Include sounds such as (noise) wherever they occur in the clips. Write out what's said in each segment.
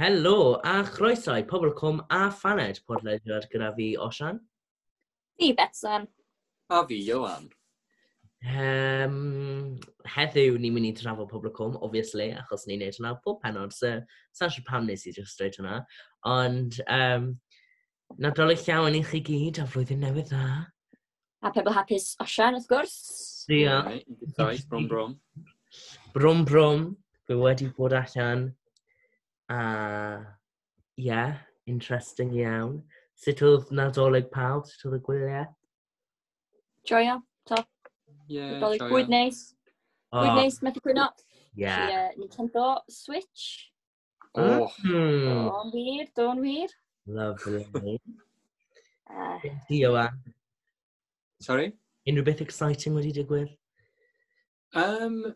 Helo, a chroeso i Pobl Cwm a Phaned, podlediad gyda fi, Osian. Fi, Bethan. A fi, Johan. Um, heddiw, ni'n mynd i trafod Pobl Cwm, obviously, achos ni'n neud hwnna pob penod, so sa'n siŵr pam nes i just straight hwnna. Ond, um, nadolig llawn i chi gyd a flwyddyn newydd dda. A pebl hapus Osian, wrth gwrs. Diolch. Right, brom brom. Brwm brwm, fi wedi bod allan A ie, yeah, interesting iawn. Sut oedd nadolig pawb? Sut oedd y gwyliau? Joio, top. Yeah, nadolig bwyd neis. Oh. Bwyd neis, methu gwyno. Ie. So, yeah. Nintendo Switch. Oh. Mm. Do'n wir, do'n wir. Lovely. uh, (laughs) ah. Di o Sorry? Unrhyw beth exciting wedi digwydd? Um,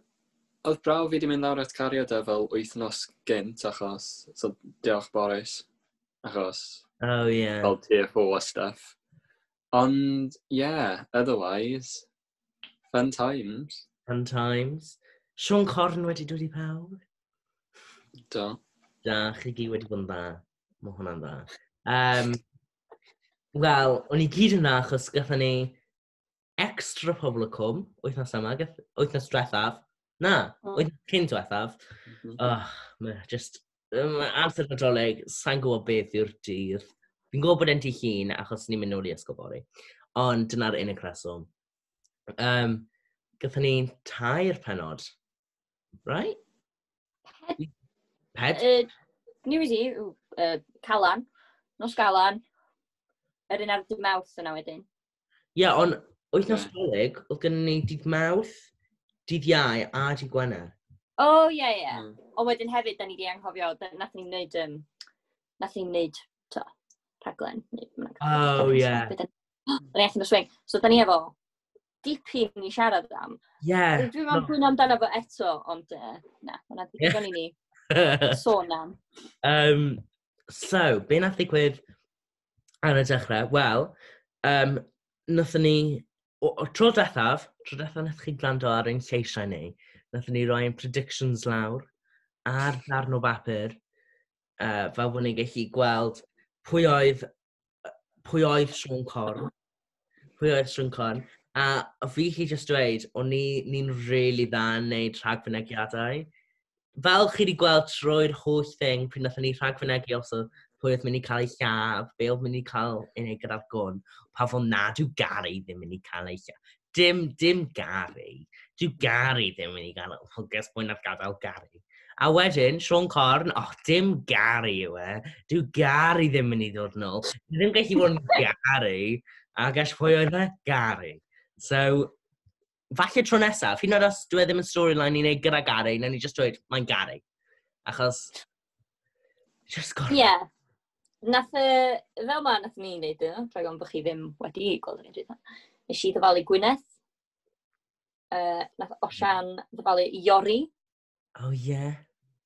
Oedd braw fi wedi mynd lawr at cario dy fel wythnos gynt achos, so diolch Boris, achos oh, yeah. fel tier 4 a stuff. Ond, yeah, otherwise, fun times. Fun times. Sean Corn wedi dod i pawb. Do. Da, chi gyd wedi bod yn dda. Mae hwnna'n dda. Um, Wel, o'n i gyd yna achos gatho ni extra pobl y cwm, wythnos yma, wythnos drethaf, Na, oh. oedd cyn diwethaf. Mm -hmm. Oh, mae just... Um, amser Nadolig, sa'n gwybod beth yw'r dydd. Fi'n gwybod bod e'n ti hun achos ni'n mynd nôl i ysgol bori. Ond dyna'r unig reswm. Um, Gathen ni'n tair penod. Right? Ped. Ped? Uh, New Year's Wedi, uh, Calan, Nos Galan, yr un ar dy mawth yna wedyn. Ie, yeah, ond wythnos yeah. Galeg, oedd gen ni dydd mawth, dydd iau a dydd Gwener. O, oh, ie, yeah, ie. Yeah. Mm. Ond wedyn hefyd, da ni di anghofio, da nath ni'n neud, um, nath ni'n neud, to, rhaglen. Oh, ie. Yeah. Da ni allan o swing. So, da ni efo dipyn i siarad am. Ie. Yeah, Dwi'n meddwl no. pwy'n amdano fo eto, ond, uh, na, hwnna ddigon yeah. i ni (laughs) sôn am. Um, so, be nath ddigwydd ar y dechrau? Wel, um, nathon ni o, o tro dethaf, tro dethaf wnaeth chi gwrando ar ein lleisiau ni, wnaeth ni roi ein predictions lawr ar ddarn o bapur, uh, fel bod ni'n gallu gweld pwy oedd, pwy oedd Sean Corn, pwy oedd Sean Corn, a fi chi jyst dweud, o'n ni'n ni really dda yn neud rhagfynegiadau. Fel chi wedi gweld trwy'r holl thing, pryd wnaethon ni rhagfynegu os oedd pwy oedd mynd i cael ei llaf, be oedd mynd i cael unig gyda'r gwn, pa fod na, dyw Gary ddim mynd i cael ei llaf. Dim, dim Gary. Dyw Gary ddim mynd i gael ei hwgys mwy na'r gadael Gary. A wedyn, Sean Corn, oh, dim Gary yw e. Dyw Gary ddim mynd i ddod nôl. Ddim gallu bod yn (laughs) Gary. A gall pwy oedd e? Gary. So, falle tro nesaf, hyn oed os dwi e ddim yn storyline i wneud gyda Gary, na ni just dweud, mae'n Gary. Achos, just gorfod. Yeah nath y, fel ma, nath ni wneud yno, rhaid gan bod chi ddim wedi gweld yn edrych. Nes i ddyfalu Gwyneth, uh, nath Osian ddyfalu Iori. O, oh, ie. Yeah.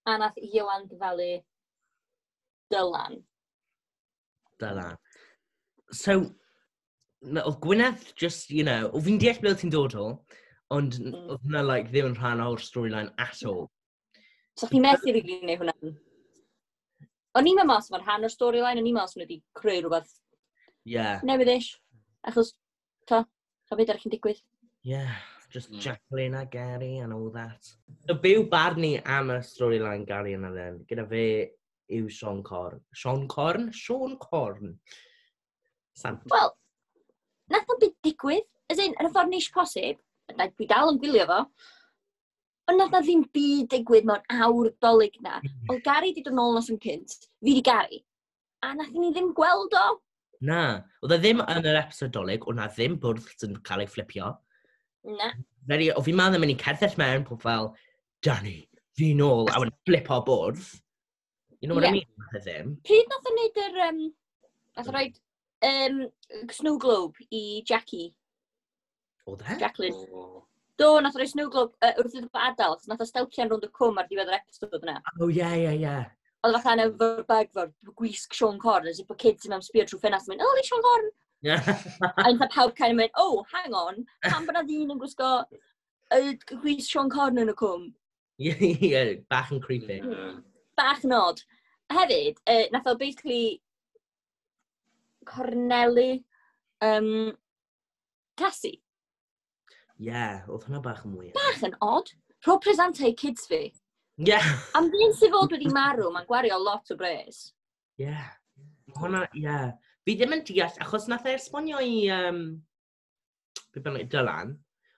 A nath Iwan ddyfalu Dylan. Dylan. So, oedd Gwyneth just, you know, o fi'n deall beth ti'n dod o, ond mm. oedd hwnna like, ddim yn rhan o'r storyline at mm. all. So chi methu rili gwneud hwnna? O'n i'n meddwl mas fan rhan o'r storyline, o'n i'n mas fan wedi creu rhywbeth yeah. newydd eich. Achos, to, to beth ar chi'n digwydd. Yeah, just mm. Jacqueline a Gary and all that. So byw barn ni am y storyline Gary yna then, gyda fe yw Sean Corn. Sean Corn? Sean Corn. Sant. Wel, nath o'n byd digwydd, as in, yn y ffordd neis posib, dwi dal yn gwylio fo, ond nad na ddim byd digwydd mewn awr dolyg na. Mm. Oedd Gary wedi dod nôl nos yn cynt, fi wedi Gary, a nath ni ddim gweld o. Na, oedd e ddim yn yr episod dolyg, oedd na ddim bwrdd sy'n cael ei fflipio. Na. Feri, o fi ma'n ddim yn ei cerddell mewn pob fel, Danny, fi nôl, a wedi flip o bwrdd. You know what yeah. I mean? Oedd ddim. Pryd nath o wneud yr, um, nath e o roed um, snow globe i Jackie. Oedd e? Jacqueline. Oh. Do, nath o roi Snow Globe uh, wrth iddo fo adael, achos nath o stelcian rownd y cwm ar diwedd yr episod yna. O, ie, ie, ie. Oedd fatha yn y fyrbag fo'r gwisg Sean Corn, as if bod kids yn mewn sbio trwy ffenast, mynd, oh, ni Sean Corn! Yeah. a oedd pawb cael of mynd, oh, hang on, pan bod na ddyn yn gwisgo y gwisg Sean Corn yn y cwm. Ie, ie, bach yn creepy. Hmm. Bach nod. Hefyd, uh, nath o basically Corneli, um, Cassie. Ie, yeah, oedd hwnna bach yn mwy. Bach yn odd. Rho presentau kids fi. Ie. Yeah. Am ddyn sydd fod wedi marw, mae'n gwario lot o bres. Ie. Yeah. Hwna, ie. Yeah. Fi ddim yn deall, achos nath e esbonio i, um, be bynnag, Dylan,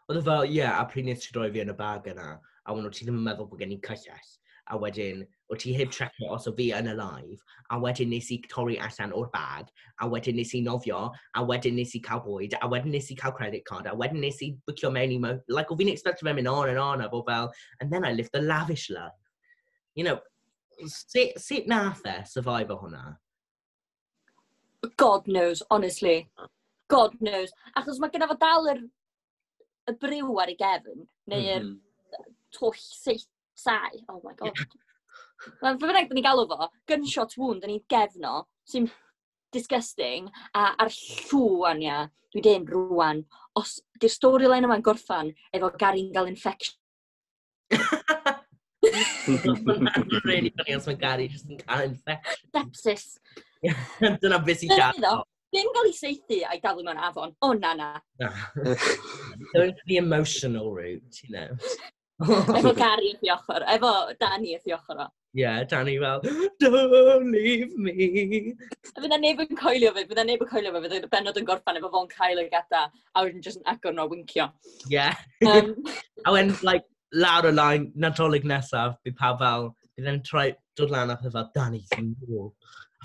oedd e fel, ie, yeah, a pryd nes ti roi fi yn y bag yna, a wna'n ti ddim yn meddwl bod gen i cyllell. A wedyn, o ti heb trecio os o fi yn y live, a wedyn nes i torri allan o'r bag, a wedyn nes i nofio, a wedyn nes i cael bwyd, a wedyn nes i cael credit card, a wedyn nes i bwcio mewn i mewn, like, o fi'n expectio fe mynd on and on, a bo fel, and then I lived the lavish life. You know, sut, sut nath e survive o hwnna? God knows, honestly. God knows. Achos mae gyda fo dal yr, y briw ar ei gefn, neu mm -hmm. twll sai. Oh my god. Mae'n Fe fynnag ni'n galw fo, gunshot wound yn ei gefno, sy'n disgusting, a ar llwan ia, dwi dyn rwan, os di'r storyline yma'n gorffan efo Gary'n gael infection. Mae'n (laughs) really funny os mae Gary jyst yn cael infection. Sepsis. (laughs) Dyna beth sy'n siarad. Ddim gael ei seithi a'i dalu mewn afon. O, na, na. Going for the emotional route, you know. efo (laughs) Gary y fi ochr, efo Dani y fi ochr o yeah, Danny fel, don't leave me. A fydda neb yn coelio fe, fydda neb yn coelio fe, fydda benod yn gorffan efo fo'n cael ei gada, a wedyn jyst yn agor nhw a wincio. Yeah. Um, (laughs) a wedyn, like, lawr y line, nadolig nesaf, bydd pa fel, bydd e'n troi dod lan a fel, Danny, ti'n nôl.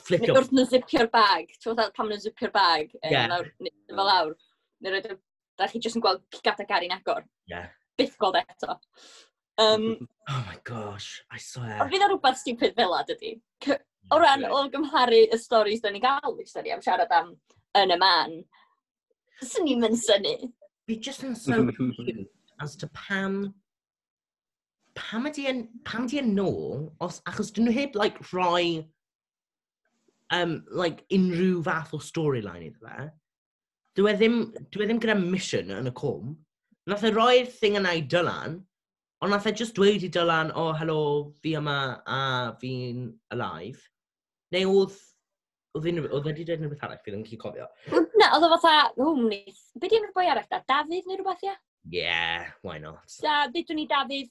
Flick up. Wrth nhw'n zipio'r bag, ti'n fath pam nhw'n zipio'r bag, yeah. lawr, fel lawr. Neu roedd, da chi jyst yn gweld gada Gary'n agor. Yeah. Byth gweld eto. Um, (laughs) oh my gosh, I swear. Ond fydd o rhywbeth stupid fel ad ydi. O ran, o gymharu y storys da ni gael, which da ni am siarad am yn y man, swn ni'n mynd syni. Fi just yn so (laughs) as to pam pam ydi yn, pam ydi yn nôl, os, achos dyn nhw heb, like, rhoi, um, like, unrhyw fath o storyline iddo fe. Dwi e ddim, dwi e ddim gyda mission yn y cwm. Nath e roi'r thing yna i Dylan, Ond nath e just dweud i Dylan, o, oh, helo, fi yma a fi'n alive. Neu oedd oedd unrhyw, oedd wedi dweud rhywbeth arall, fi ddim yn gallu cofio. Na, oedd o fatha, hwm nis. Be di enw'r boi arall da? Dafydd neu rhywbeth, ia? Yeah, why not? Da, ddeudwn ni Dafydd.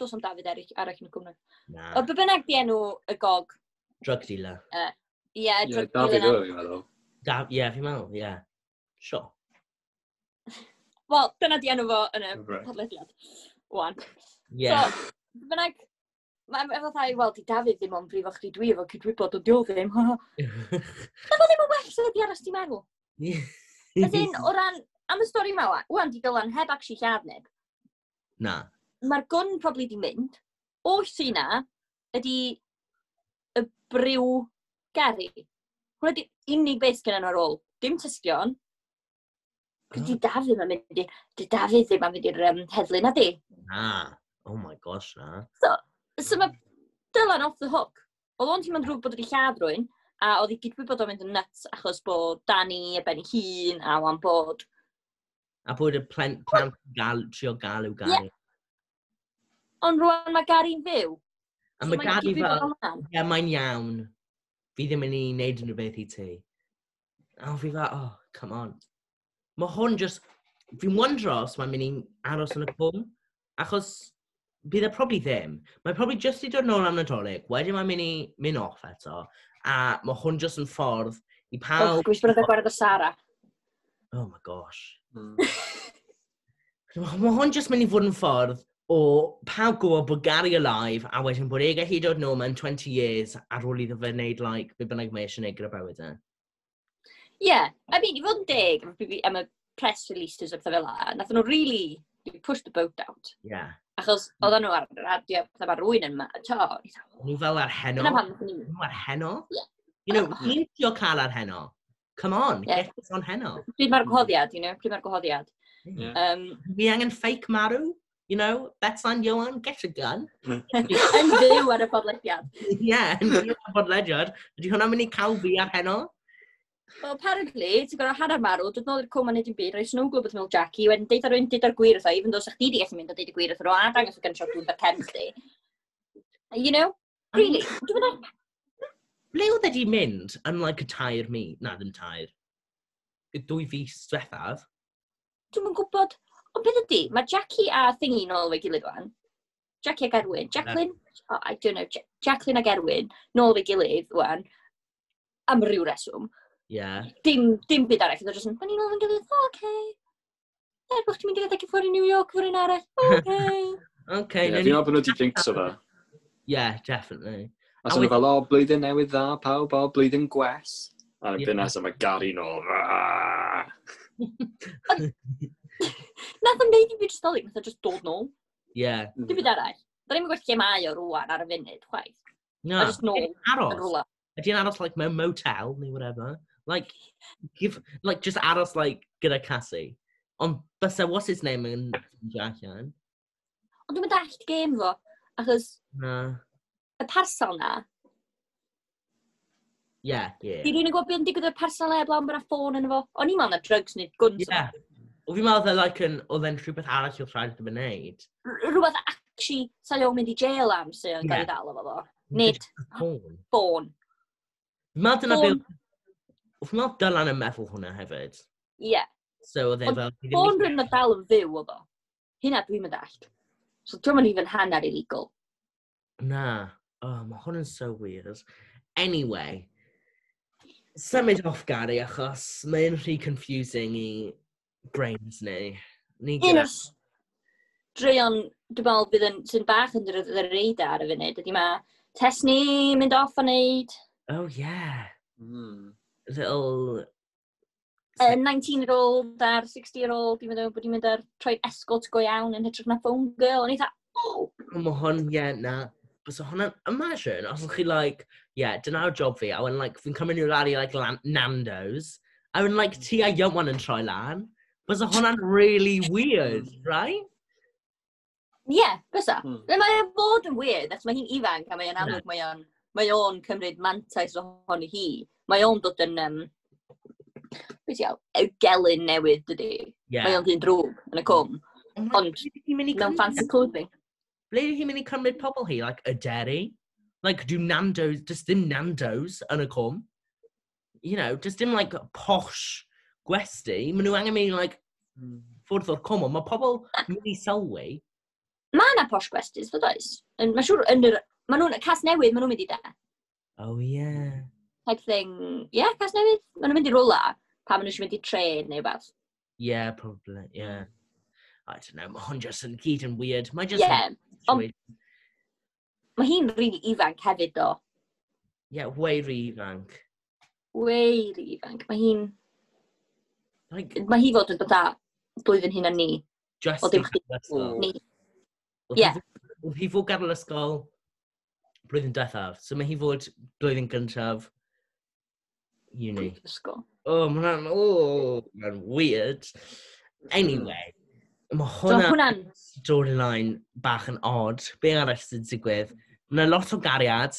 Dos am Dafydd eraill, arall yn y cwmni. Na. O, be bynnag di enw y gog? Drug dealer. E. Ie, uh, yeah, drug yeah, dealer. Dafydd oedd, fi'n meddwl. Da, ie, yeah, fi'n meddwl, ie. Yeah. Sure. Wel, dyna di enw fo yn y right. podlediad wwan. Yeah. So, bynnag, Mae'n efo thai, wel, di Dafydd ddim ond brifo chdi dwi efo cydwybod (laughs) o diol ddim. Na fo ddim yn well sydd wedi aros di meddwl. Ydyn, o ran, am y stori ma, wwan, di dylan heb ac si lladd neb. Na. Mae'r gwn probably di mynd. O'r sy na, ydi y briw Gary. Hwna di unig beth gen nhw ar ôl. Dim tystion, Di Dafydd yn mynd i... Di Dafydd ddim yn mynd i'r um, heddlu na di. Na. Oh my gosh, na. So, so mae Dylan off the hook. Oedd o'n teimlo'n drwg bod wedi lladd rwy'n, a oedd i gydwyd bod o'n mynd yn nuts achos bod Danny a Ben i hun a o'n bod... A bod y plant plan gal, trio gael yw Gary. Yeah. Ond rwan mae Gary'n fyw. A so mae Gary fel, ie, yeah, mae'n iawn. Fi ddim yn ei wneud unrhyw beth i ti. A fi fel, oh, come on mae hwn just... Fi'n wondro os mae'n mynd i aros yn y cwm, achos bydd e probably ddim. Mae'n probably just i dod nôl am Nadolig, wedyn mae'n mynd i mynd off eto, a mae hwn just yn ffordd i pawb... Oh, gwisg bod yn gwared o Sara. Oh my gosh. (laughs) Mm. mae hwn just mynd i fod yn ffordd o pawb gwybod bod Gary alive a wedyn bod e gallu dod nôl mewn 20 years ar ôl iddo fe wneud like, be bynnag mae eisiau gwneud gyda bywyd e yeah, I mean, i fod yn deg am y press releases o'r pethau fel la, nath nhw really push the boat out. Yeah. Achos oedden nhw ar radio, pethau mae rwy'n yn ma, to. Nhw fel ar heno. Nhw ar heno. Yeah. You know, ni'n tio cael ar heno. Come on, yeah. get this on heno. Pryd mae'r gwahoddiad, you know, pryd mae'r gwahoddiad. Yeah. Um, Fi angen fake marw, you know, Betsan Johan, get a gun. Yn fyw ar y podlediad. Yeah, yn fyw ar y podlediad. Ydy hwnna'n mynd i cael fi ar heno? Well, apparently, ti'n gorau hanner marw, dod nôl i'r cwm a neud i'n byd, roi snowglo beth mewn Jackie, wedyn deud ar rwy'n deud ar gwir wrtho, even though sa'ch di di gallu mynd a deud y gwir wrtho, a dangos o gyntro dwi'n dar cefn chdi. You know? Really? Dwi'n mynd Ble oedd wedi mynd yn like y tair mi? Na, ddim tair. Y dwy fus diwethaf. Dwi'n mynd gwybod. Ond beth ydi, mae Jackie a thingy nôl fe gilydd wan. Jackie ag Erwin. Jacqueline? Oh, I don't know. Ja Jacqueline ag Erwin. Nôl fe gilydd wan. Am ryw reswm. Yeah. Dim, dim byd arall, oedd jyst yn, o'n i'n ofyn gilydd, o, oce. Er bod chdi'n mynd i redeg i ffwrdd i New York, ffwrdd yn arall, o, oce. (laughs) Yeah, Fi'n meddwl bod nhw wedi jinx o fe. Yeah, definitely. A sy'n fel, o, blwyddyn newydd dda, pawb, o, blwyddyn gwes. A yeah. bunes mae Gary nôl. Nath o'n neud i fi just dolyg, nath o'n just dod nôl. Yeah. Dim byd arall. Da ni'n gweld lle mae o rwan ar y funud, chwaith. No. A just nôl. Aros. Ydy'n aros, like, mewn motel, neu whatever. Like, give, like, just aros, like, gyda Cassie. Ond bysa, what's his name yn Jack allan? Ond dwi'n meddwl allt game fo, achos... Na. Y parsel na. Ie, ie. Di rwy'n gwybod beth yn digwydd o'r person le blaen bod yna ffôn yn efo. O'n i'n meddwl na drugs neu guns. Ie. Yeah. O fi'n meddwl e, like, yn, oedd e'n rhywbeth arall i'w rhaid yn mynd. Rhywbeth actually, sa'n o'n mynd i jail am sy'n yeah. gael ei ddal efo fo. Nid ffôn. Ffôn. Mae dyna beth Wrth nad Dylan yn meddwl hwnna hefyd. Ie. Yeah. So oedd e fel... Ffôn rwy'n meddwl yn fyw o fo. Hynna dwi'n mynd meddall. So dwi'n mynd even hanner illegal. Na. Oh, mae hwn yn so weird. Anyway. Symud off Gary achos mae'n rhy confusing i brains ni. Ni gyda... Dreion, dwi'n meddwl bydd yn sy'n bach yn yr dod ar y funud, ydy mae test ni mynd off a wneud. Oh, yeah. Mm little... A 19-year-old a'r 60-year-old, dwi'n meddwl bod i'n mynd ar troi escort go iawn yn hytrach na phone girl. O'n i dda, oh! Mae hwn, ie, yeah, na. Bys o hwnna'n imagine, os chi, like, ie, yeah, dyna'r job fi, a wedyn, like, fi'n cymryd nhw'r ari, like, Nando's, a wedyn, like, ti a Iwan yn troi lan. Bys o hwnna'n really weird, right? Ie, yeah, bysa. Hmm. Mae o'n bod yn weird, achos mae hi'n ifanc a mae o'n amlwg, mae o'n mae o'n cymryd mantais ohoni hi. Mae o'n dod yn, um, beth iawn, y gelyn newydd, dydy. Yeah. Mae o'n dyn drwg yn y cwm. Mm-hmm. Ond, mewn fancy clothing. Ble ydy hi'n mynd i cymryd pobl hi? Like, y deri? Like, do Nando's, just dim Nando's yn y cwm. You know, just dim, like, posh gwesti. Maen nhw angen mynd, like, ffwrdd o'r cwm. ond Mae pobl mynd i sylwi Mae yna posh gwestis, fod oes. Mae'n siŵr yn yr Mae nhw'n, cas newydd, mae nhw'n mynd i de. Oh, yeah. Type thing. Yeah, cas newydd. Mae nhw'n mynd i rola pan maen nhw eisiau mynd i tren neu beth. Yeah, probably, yeah. I don't know, mae hwn just yn gyd yn weird. Mae just... Yeah, ond... Mae hi'n rili ifanc hefyd, do. Yeah, way weir ifanc. Weir ifanc. Mae hi'n... Like... Mae hi fod yn dod â blwyddyn hyn a ni. Just o, ni. Oedd yeah. hi fod gadael ysgol, blwyddyn diwethaf. So mae hi fod blwyddyn gyntaf uni. Ysgol. O, oh, mae'n oh, mae'n weird. Hmm. Anyway, mae So hwnna storyline bach yn odd. Be arall sy'n digwydd? Mae lot o gariad.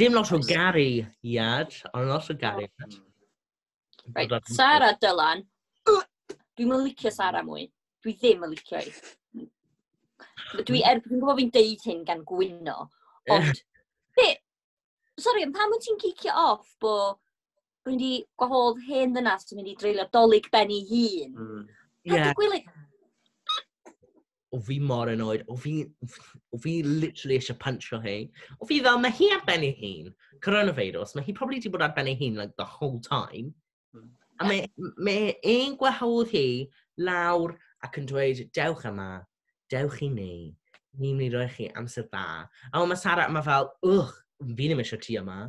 Dim lot o gari iad, ond lot o gariad. Hmm. Right, Sara Dylan. Dwi'n mynd licio Sara mwy. Dwi ddim yn licio i. Dwi, er, dwi'n gwybod fi'n deud hyn gan gwyno, Ond, be, sori, pam wyt ti'n cicio off bo rwy'n di gwahodd hen ddynas yn mynd i dreulio dolyg ben i hun? Mm. Yeah. Gwylio, o fi mor annoyed, o fi, o fi literally eisiau punchio hi. O fi fel, mae hi ar ben ei hun, coronavirus, mae hi probably wedi bod ar ben ei hun like, the whole time. Hmm. A mae, mae un gwahodd hi lawr ac yn dweud, dewch yma, dewch i ni, ni'n mynd i roi chi amser da. A mae Sara yma fel, wch, fi ddim eisiau ti yma.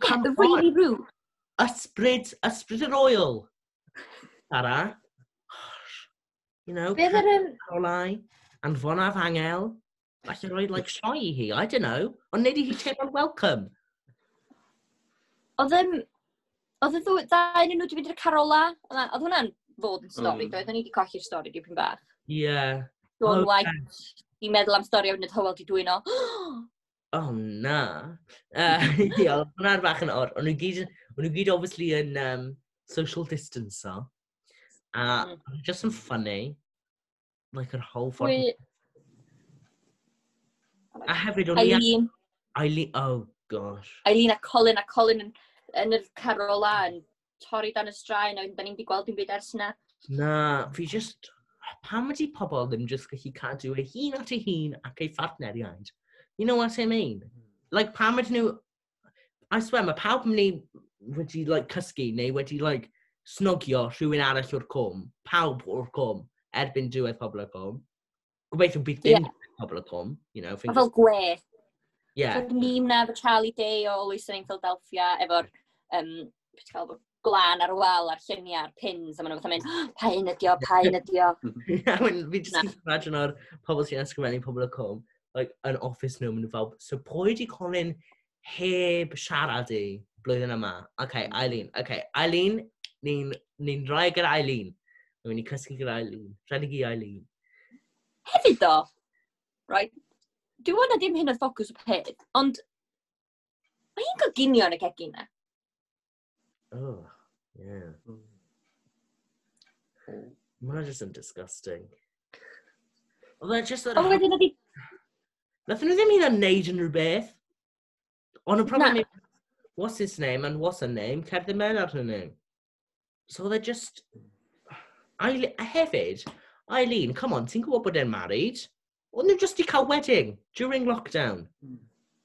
Come yeah, really rude. Ysbryd, ysbryd yr oil. Sara. You know, Bydd yr... Carolau, anfonaf angel. Falle roed, like, sioe i hi, I don't know. Ond nid i hi teimlo'n welcome. Oedd yn... Oedd y ddwy ddau nhw wedi mynd i'r Carola. Oedd hwnna'n fod yn stori, mm. doedd? O'n i wedi colli'r stori dipyn bach. Ie. Yeah. Dawn okay. White i meddwl am stori awdnod hywel di dwi'n o. (gasps) oh, na. Uh, Ie, hwnna'n bach yn or. Ond nhw gyd, nhw gyd obviously yn um, social distance o. A mm. just yn funny. Like, yr whole ffordd. We... A hefyd, o'n i... Eileen. Eileen, oh gosh. Eileen a Colin, a Colin yn, yn yr Carola yn torri dan y straen, a da ni'n di gweld dim byd ers yna. Na, fi just pam ydy pobl ddim jyst gallu cadw eu hun at eu hun ac eu phartneriaid? You know what I mean? Hmm. Like, pam ydyn nhw... I swear, mae pawb yn ni wedi, like, cysgu neu wedi, like, snogio rhywun arall o'r cwm. Pawb o'r cwm erbyn diwedd pobl o'r cwm. Gobeithio bydd dim yeah. pobl o'r cwm, you know. Fingers... Fel gwe. Yeah. Fel mîm na, fel Charlie Day o Lewis yn Philadelphia, efo'r um, beth gael bod glan ar y wal, ar lluniau, ar pins, a maen nhw'n fatha mynd, oh, pa un ydi o, pa un (laughs) ydi o. (laughs) Fi just yn imagine o'r pobl sy'n ysgrifennu pobl y cwm, like, yn office nhw, maen nhw fel, so pwy di Colin heb siarad i blwyddyn yma? OK, hmm. Eileen, OK, Eileen, ni'n ni rhoi gyda Eileen. Mae'n mynd i cysgu gyda Eileen. rhaid i Eileen. Hefyd do, right, dwi'n wna dim hyn oedd ffocws o peth, ond mae hi'n goginio yn y cegin na. Oh. Yeah. Mm. Mae just yn disgusting. Oedd e just... Ond wedyn ydi... Nath nhw ddim hyn yn neud yn rhywbeth. Ond y problem yw, what's his name and what's her name, cerdded mewn ar hynny. So oedd e just... Aile... A hefyd, Eileen, come on, ti'n gwybod bod e'n married? Oedd nhw just i cael wedding during lockdown. Hmm.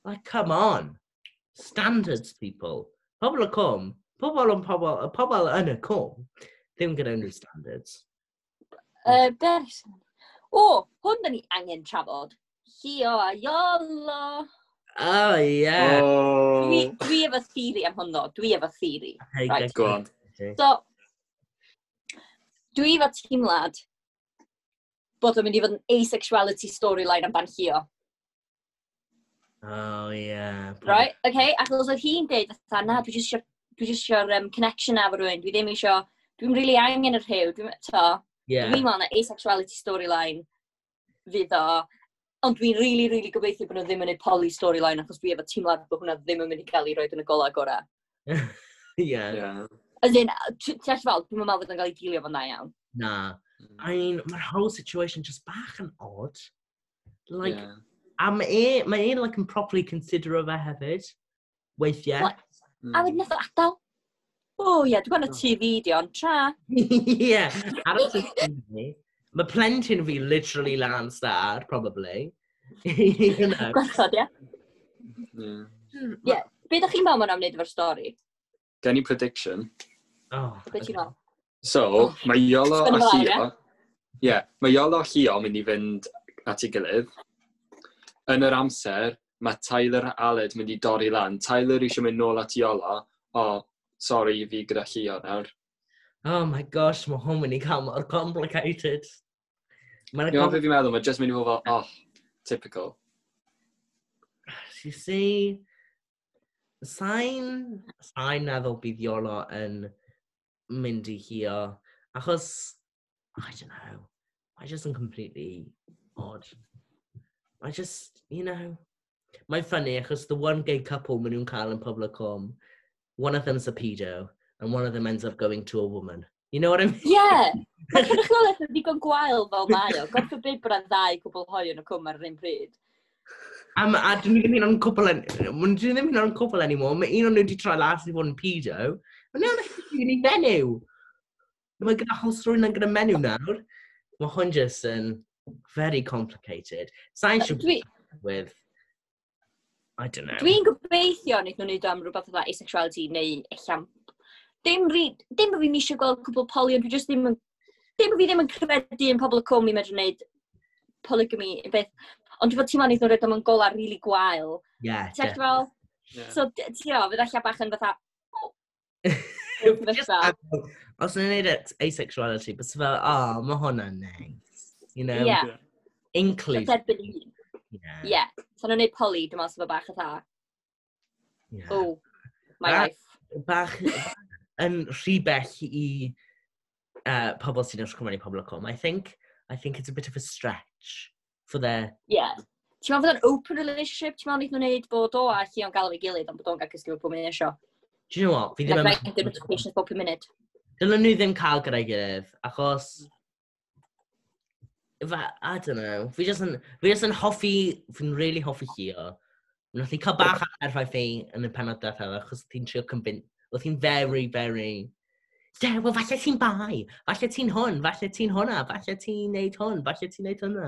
Like, come on. Standards, people. Pobl y cwm, pobl yn pobl, y pobl yn y cwm, ddim gyda unrhyw standards. Uh, berson. O, oh, hwn da ni angen trafod. Hio a iolo. Oh, yeah. Oh. Dwi, dwi efo theori am hwnnw. Dwi efo theori. Hey, right. Go on. So, dwi efo teimlad bod o'n mynd i fod yn asexuality storyline am ban Llio. Oh, yeah. Right, okay, achos oedd hi'n dweud, na, dwi jyst eisiau dwi jyst eisiau'r um, connection efo rhywun, dwi ddim eisiau, dwi'n really angen yr rhyw, dwi'n to, yeah. dwi'n meddwl na asexuality storyline fydd o, ond dwi'n really, really gobeithio bod nhw ddim yn ei poly storyline, achos dwi efo teimlad bod hwnna ddim yn mynd i cael ei roed yn y gola gorau. (laughs) Ie. yeah. yeah. As in, ti allai fel, dwi'n meddwl bod yn cael ei gilio fo'n da iawn. Na. Mm. I mean, mae'r whole situation just bach yn odd. Like, yeah. a mae e, mae e'n like, yn properly considero fe hefyd, weithiau. Like, Mm. A wedyn hmm. nath o adael. O ie, yeah, dwi'n gwneud ti fideo, ond tra. (laughs) Ie, ar y TV. Mae plentyn fi literally lan star, probably. (laughs) Gwerthod, ie? Hmm, ie. Be ydych chi'n meddwl ma'n am wneud efo'r stori? Gen i prediction. Oh, Be ti'n meddwl? So, oh. mae Iolo a Llio... Ie, mae Iolo a Llio mynd i fynd at ei gilydd. Yn yr amser, mae Tyler Aled mynd i dorri lan. Tyler eisiau mynd nôl at Iola, o, oh, sori, fi gyda Llio nawr. Oh my gosh, mae hwn mynd i cael mor complicated. Mae'n you know, fi'n meddwl, mae just mynd i fod fel, oh, typical. You see, sain, sain meddwl bydd Iolo yn mynd i hio, achos, I don't know, I just yn completely odd. I just, you know, Mae'n funny achos the one gay couple maen nhw'n cael yn public home, one of them's a pedo, and one of them ends up going to a woman. You know what I mean? Yeah! (laughs) Mae cynrychiolaeth yn ddigon gwael fel mae o. God forbid bod yn ddau cwbl hoi yn y cwm ar yr un pryd. Um, a dyn ni ddim yn o'n cwbl yn... Dyn ni ddim yn o'n cwbl anymore. Mae un o'n nhw wedi troi las i fod yn pedo. Mae nhw'n yn ei menyw. Mae gyda whole yn gyda menyw nawr. Mae hwn just yn very complicated. Sa'n siŵr with I don't know. Dwi'n gobeithio wnaeth nhw'n neud am rhywbeth fatha asexuality neu allan. Dim, ri, dim bod fi'n eisiau gweld cwbl poli, ond dwi just ddim yn... Dim bod fi ddim yn credu yn pobl y cwm i medru wneud polygamy yn beth. Ond dwi'n fod ti'n wneud nhw'n rhaid am yn gola rili gwael. Ie, yeah, definitely. Yeah. So, ti'n o, fydd allan bach yn fatha... (laughs) Os yna'n neud asexuality, bys fel, oh, mae hwnna'n neis. You know? Yeah. Inclusive. Ie. Yeah. So nhw'n gwneud poli, dwi'n meddwl sef bach atha. Yeah. Oh, my ba life. Bach yn rhy bell i uh, pobl sy'n ysgrifennu pobl o cwm. I think, I think it's a bit of a stretch for their... Yeah. Ti'n meddwl bod yn open relationship? Ti'n meddwl nhw'n gwneud bod o a chi o'n gael ei gilydd ond bod o'n gael cysgu pob munud eisiau? Do you know what? Fi ddim yn... Like, right, notifications pob munud. Dylen nhw ddim cael gyda'i gilydd, achos I don't know. Fi jyst yn, fi jyst yn hoffi, fi'n really hoffi Hio. Nath ni cael bach ar erfau fi yn y penod diwethaf, achos ti'n trio convin... Oedd hi'n very, very... De, wel, falle ti'n bai, falle ti'n hwn, falle ti'n hwnna, falle ti'n neud hwn, falle ti'n neud hwnna.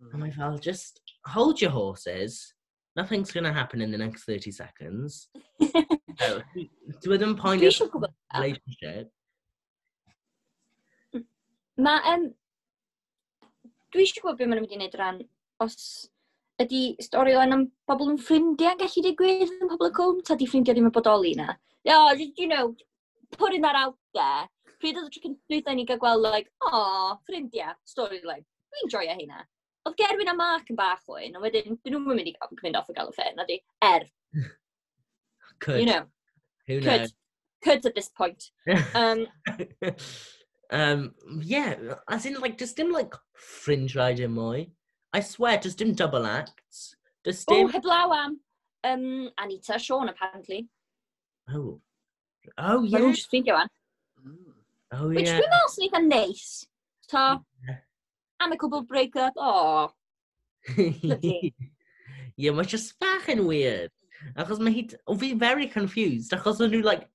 Mm. A mae fel, just hold your horses. Nothing's going to happen in the next 30 seconds. (laughs) Dwi ddim poeni relationship. Mae, um, dwi eisiau gwybod beth maen nhw'n mynd i wneud ran os ydy storilen am bobl yn ffrindiau yn gallu digwydd yn pobl y cwm, ta di ffrindiau ddim yn bodoli na. Yeah, oh, you know, putting that out there. Pryd oedd y tro cyntaf ni gael gweld, like, oh, ffrindiau, storyline. Dwi'n joio hynna. Oedd Gerwyn a Mark yn bach o'n, ond wedyn, dyn nhw'n mynd i mynd off o gael y ffyn, na di, er. (laughs) Could. You know. Who could. knows? Could at this point. (laughs) um, (laughs) Um, yeah, as in, like, just dim, like, fringe rider mwy. I swear, just dim double acts. Just dim... O, heblaw am um, Anita Sean, apparently. Oh. Oh, yeah. Mae nhw'n just ffeindio fan. Oh, Which yeah. Which dwi'n meddwl sy'n eitha neis. So, yeah. amicable breakup, oh. (laughs) Ie, yeah, mae just bach yn weird. Achos mae hi... O, fi very confused. Achos o'n nhw, like,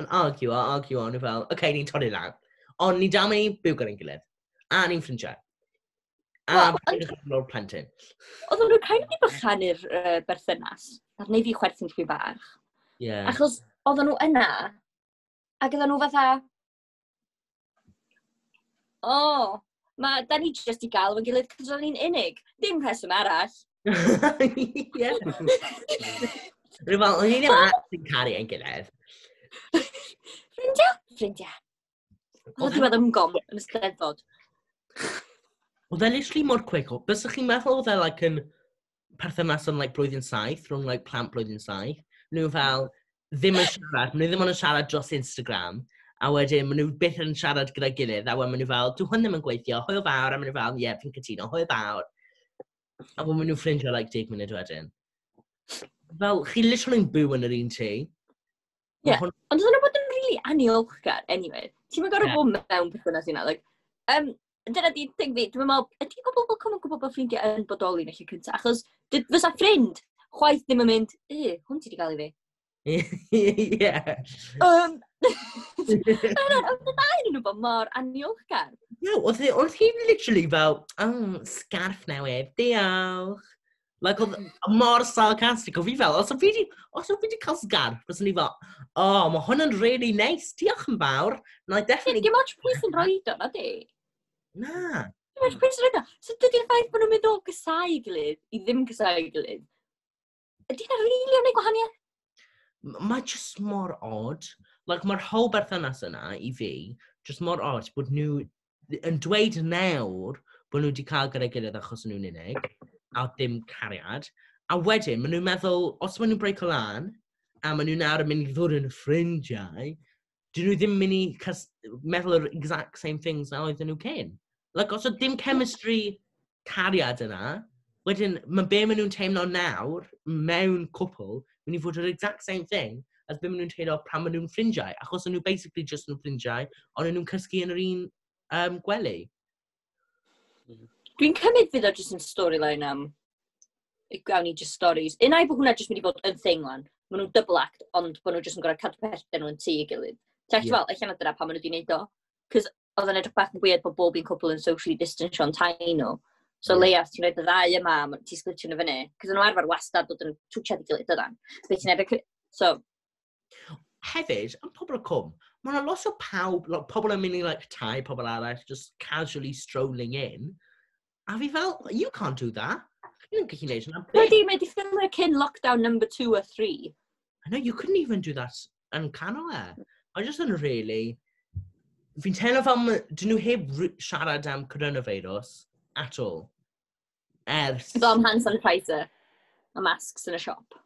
yn argue a argue o'n nhw fel, OK, ni'n torri lan. Ond ni dal mynd i byw gyda'n gilydd. A ni'n ffrindiau. A well, ni'n o'r plentyn. Oedden nhw'n cael ei bychanu'r uh, berthynas. Ar neu fi chwerthu'n chwi bach. Yeah. Achos oedden nhw yna, ac oedden nhw fatha, o, oh, ma, da ni jyst i gael efo'n gilydd cos oedden ni'n unig. Dim rheswm arall. (laughs) Ie. Rwy'n fel, o'n i'n iawn caru ein gilydd. (laughs) Ffrindia, ffrindia. Oedd diwedd ymgom yn ysdeddfod. Oedd e literally mor quick o. Bysach chi'n meddwl oedd e like, yn perthynas yn like, blwyddyn saith, rhwng like, plant blwyddyn saith. Nhw fel ddim yn siarad, nhw ddim yn siarad dros Instagram. A wedyn, maen nhw byth yn siarad gyda gilydd. A wedyn, maen nhw fel, dwi hwn ddim yn gweithio, hwyl fawr. A maen nhw fel, ie, yeah, fi'n cytuno, hwyl fawr. A wedyn, maen nhw ffrindio, like, 10 munud wedyn. Fel, chi literally yn byw yn yr un tŷ. Ie, yeah. ond oedd nhw bod yn rili really aniochgar, anyway. Ti'n gorfod yeah. bod mewn perthynas yna. Like, um, dyna di thing fi, dwi'n meddwl, ydy pobl bod cwm yn gwybod bod ffrindiau yn bodoli yn eich cyntaf? Achos fysa ffrind chwaith ddim yn mynd, e, hwn ti wedi cael i fi. Ie. Um, (laughs) Oedd y ddau nhw bod mor aniolchgar. No, oedd hi'n literally fel, oh, scarf newydd, diolch. Like, oedd hmm. mor sarcastic. O fi fel, os o fi di, os o fi di cael sgar, o'n i fel, oh, mae hwn yn really nice. Diolch yn fawr. Na, I definitely... Dim ond pwys yn rhoi do, na di? Na. Dim ond pwys yn rhoi do. So dydy'r ffaith bod nhw'n mynd o gysau i gilydd i ddim gysau i gilydd. Ydy'n rili o'n ei gwahaniaeth? Mae just mor odd. Like, mae'r whole berthynas yna i fi, just mor odd bod nhw yn dweud nawr bod nhw wedi cael gyda'i gilydd achos nhw'n unig a ddim cariad. A wedyn, maen nhw'n meddwl, os maen nhw'n break o lan, a maen nhw nawr yn mynd i ddod yn ffrindiau, dyn nhw ddim mynd i meddwl yr exact same things na oedden nhw cyn. Like, os oedd dim chemistry cariad yna, wedyn, mae be maen nhw'n teimlo nawr, mewn cwpl, mynd i fod yr exact same thing as be maen nhw'n teimlo pan maen nhw'n ffrindiau, achos nhw basically just yn ffrindiau, ond nhw'n cysgu yn yr un um, gwely. Mm. Dwi'n cymryd fydd o jyst yn storyline am... Gawn ni just stories. Unai bod hwnna jyst mynd i fod yn thing lan. Maen nhw'n double act, ond bod nhw jyst yn gorau cadw perthyn nhw yn tu i gilydd. Llall yeah. fel, eich yna dyna pan maen nhw wedi gwneud o. Cys oedd yn edrych bach yn weird bod bob un cwpl yn socially distance o'n tai nhw. So yeah. leiaf, ti'n rhaid y ddau yma, ti'n sglitio nhw fyny. Cys yn nhw arfer wastad dod yn twtiad i gilydd dydan. Be ti'n edrych... So... Hefyd, yn pobl y cwm, mae'n lot o pawb, lot, pobl yn mynd i like, tai, pobl arall, just casually strolling in. A fi fel, you can't do that. Chi gallu gwneud hwnna. Wedi, mae di ffilmau cyn lockdown number two or three. I know, you couldn't even do that yn canol e. I just yn really... Fi'n teimlo fel, dyn nhw heb siarad am coronavirus at all. Ers... Fel am hand sanitizer a masks yn y siop.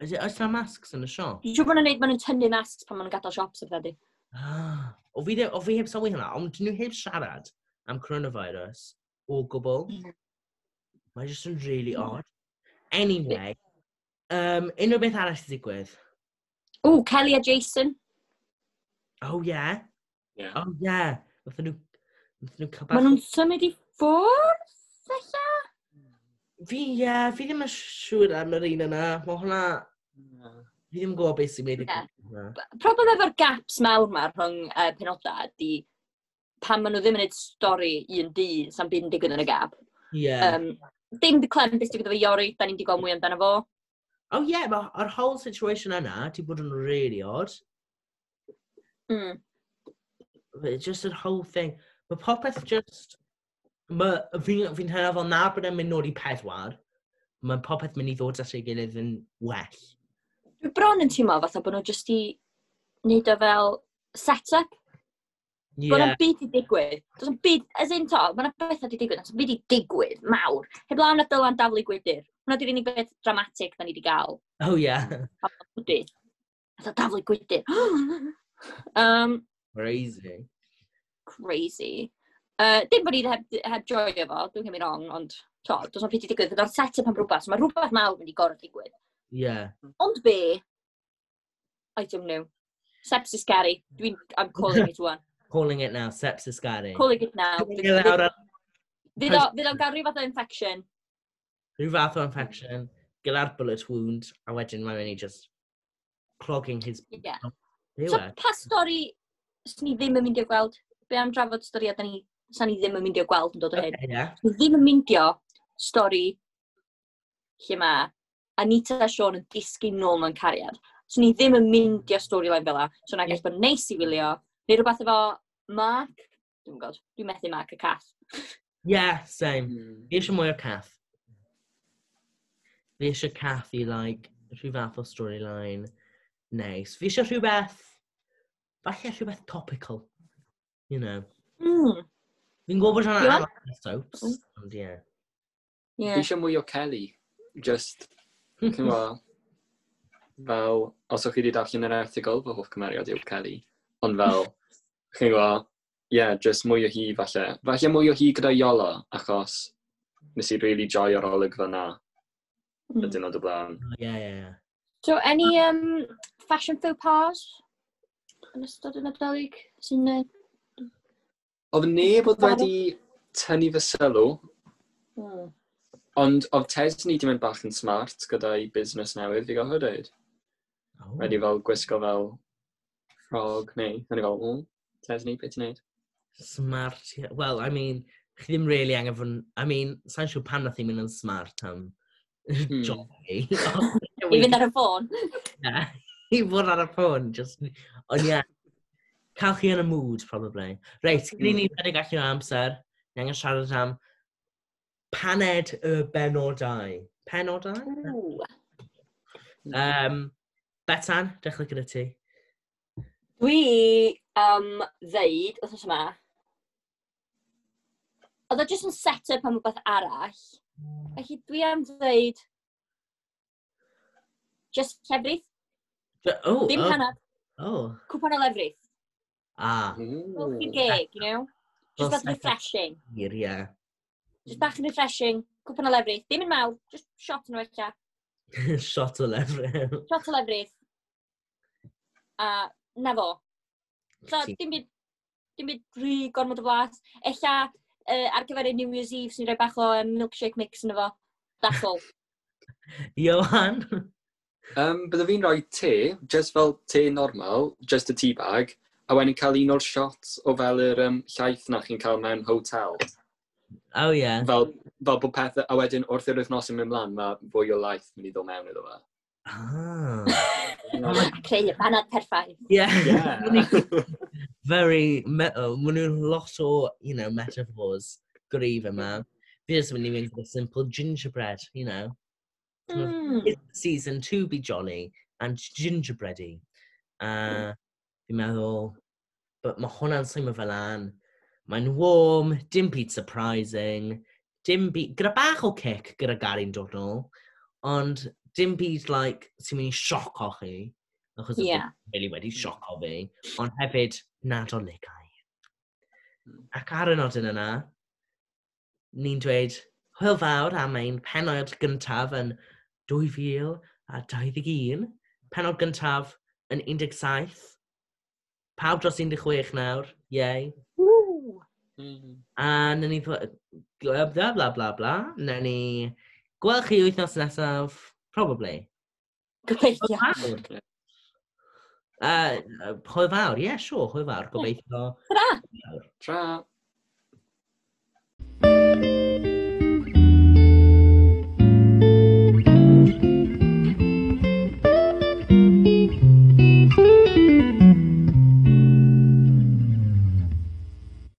Is it, oes yna masks yn y siop? Dwi'n siŵr bod nhw'n neud, maen nhw'n tynnu masks pan maen nhw'n gadael siop sef ddedi. Ah, o fi, o fi heb sylwi hynna, ond dyn nhw heb siarad am coronavirus o gwbl. Hmm. Mae jyst yn really hmm. odd. Anyway, um, unrhyw beth arall sydd digwydd? O, Kelly a Jason. Oh, yeah. yeah. Oh, yeah. Nothen nhw... Nothen nhw cael bach... Maen nhw'n symud i ffwrdd, ella? Fi, ie. Yeah, fi ddim yn siŵr am yr un yna. Mae hwnna... Fi ddim yn gwybod beth sy'n mynd i yeah. Probably efo'r gaps mawr ma rhwng uh, penodau, di pan maen nhw ddim yn gwneud stori un dydd, sa'n byd yn digwydd yn y gap. Yeah. Um, dim di clem beth digwydd efo Iori, da ni'n di gweld mwy amdano fo. Oh ie, yeah, mae'r whole situation yna, ti bod yn really odd. Mm. It's just that whole thing. Mae popeth just... Mae fi'n fi hynny fel na bod e'n mynd nôl i pedwar, mae popeth mynd i ddod at ei gilydd yn well. Dwi bron yn teimlo fatha bod nhw jyst i wneud o fel set-up Yeah. yna byd i digwydd. Does yna byd, as in to, mae yna beth wedi digwydd, Does yna byd i digwydd mawr. Heblaw na dylan daflu gwydr. Hwna di'r unig beth dramatic da ni wedi gael. Oh, yeah. A bwdy. Daflu gwydr. um, (gasps) Crazy. Crazy. Uh, dim bod ni heb, heb joio fo, dwi'n cymryd wrong, ond to, does yna byd i digwydd, gyda'r set-up am rhywbeth, so mae rhywbeth mawr mynd i gorau digwydd. Yeah. Ond be? I don't know. Sepsis Gary. Dwi'n, I'm calling it one. Calling it now, sepsis Gary. Calling it now. Fydd o'n gael rhyw fath o infection. Rhyw fath o infection, gyda'r bullet wound, a wedyn mae'n mynd i just clogging his... Yeah. So pa stori sy'n ni ddim yn mynd i'w gweld? Be am drafod stori a da ni... Sa ni ddim yn mynd i'w gweld yn dod o hyn. Okay, yeah. Ni ddim yn mynd i'w stori lle mae Anita a Sean yn disgyn nôl mewn cariad. So ni ddim yn mynd i'w storyline fel la. So na yeah. gael bod neis i wylio, Neu rhywbeth efo Mark? Dwi'n gwybod, dwi'n methu Mark y cath. Ie, yeah, same. Mm. Fi eisiau mwy o cath. Fi eisiau cath i, like, rhyw fath o storyline neis. Fi eisiau rhywbeth, falle rhywbeth topical, you know. Mm. Fi'n gwybod bod hwnna'n anodd soaps, ond ie. Fi eisiau mwy o Kelly, just, (laughs) chi'n cyn fel, os o'ch chi wedi darllen yr erthigol fy hoff cymeriad yw Kelly, ond fel, chi'n gwybod, ie, yeah, just mwy o hi falle. Falle mwy o hi gyda Iola, achos nes i really joio'r olygfa na mm. y dynod o blaen. Ie, ie, ie. So, any um, fashion faux pas yn ystod yn adolyg sy'n... Oedd neb oedd wedi tynnu fy sylw, mm. ond oedd Tesni wedi mynd bach yn smart gyda'i busnes newydd i gael hwyd. Oh. Wedi fel gwisgo fel frog neu, hynny fel, mm. Taes ni, beth ti'n neud? Smart, yeah. Well, I mean, chi ddim really angen fod... I mean, sa'n siŵr pan nath i'n mynd yn smart am (laughs) hmm. job i. (laughs) I fynd ar y ffôn. Na, i fod ar y ffôn. Just... Ond ie, cael chi yn y mood, probably. Reit, mm. ni hmm. wedi gallu o amser. Ni angen siarad am paned y benodau. Penodau? Ooh. Um, Betan, dechrau gyda ti. Dwi am ddeud wrthnos yma, oedd o jyst yn set-up am rhywbeth arall, felly dwi am ddeud just llefrith. Oh, Dim oh. hanner. Oh. Cwpan o lefrith. Ah. Wel, chi'n geg, you know? Just bach refreshing. Hir, ie. Just bach yn refreshing. Cwpan o lefrith. Dim yn mawr, just shot yn rhaid (laughs) Shot o lefrith. shot o lefrith. A na fo. So, dim byd, dim byd rhy gormod o blas. Ella, uh, ar gyfer y New Year's Eve, sy'n rhoi bach o um, milkshake mix yn efo. That's all. (laughs) Johan? Um, Bydda fi'n rhoi te, just fel te normal, just a tea bag, a wedyn cael un o'r shots o fel yr um, llaeth na chi'n cael mewn hotel. Oh, yeah. Fel, fel bod pethau, a wedyn wrth i'r wythnos yn mynd mlaen, mae fwy o laeth mynd i ddod mewn iddo fe. Ah. creu y banad perffaith. Yeah. (laughs) Very metal. Mae nhw'n lot o, you know, metaphors gryf yma. Fi just mynd i mynd gyda simple gingerbread, you know. Mm. It's season to be jolly and gingerbready. Uh, fi'n meddwl, but mae hwnna'n symud fel an. Mae'n warm, dim byd surprising, dim byd... Gyda bach o cic gyda Gary'n dod nôl, ond dim byd like, sy'n mynd i sioco chi, achos yeah. really wedi sioco fi, ond hefyd nad o ligau. Ac ar y nodyn yna, ni'n dweud hwyl fawr am ein penod gyntaf yn 2021, penod gyntaf yn 17, pawb dros 16 nawr, yei. Mm-hmm. A na ni... Bla, bla, bla, bla. Na ni... Gweld chi wythnos nesaf. Probably. Gobeithio. Hwyl fawr. Uh, uh hwyl fawr, ie, yeah, sure, hwyl fawr. Gobeithio. Tra. Tra. Tra.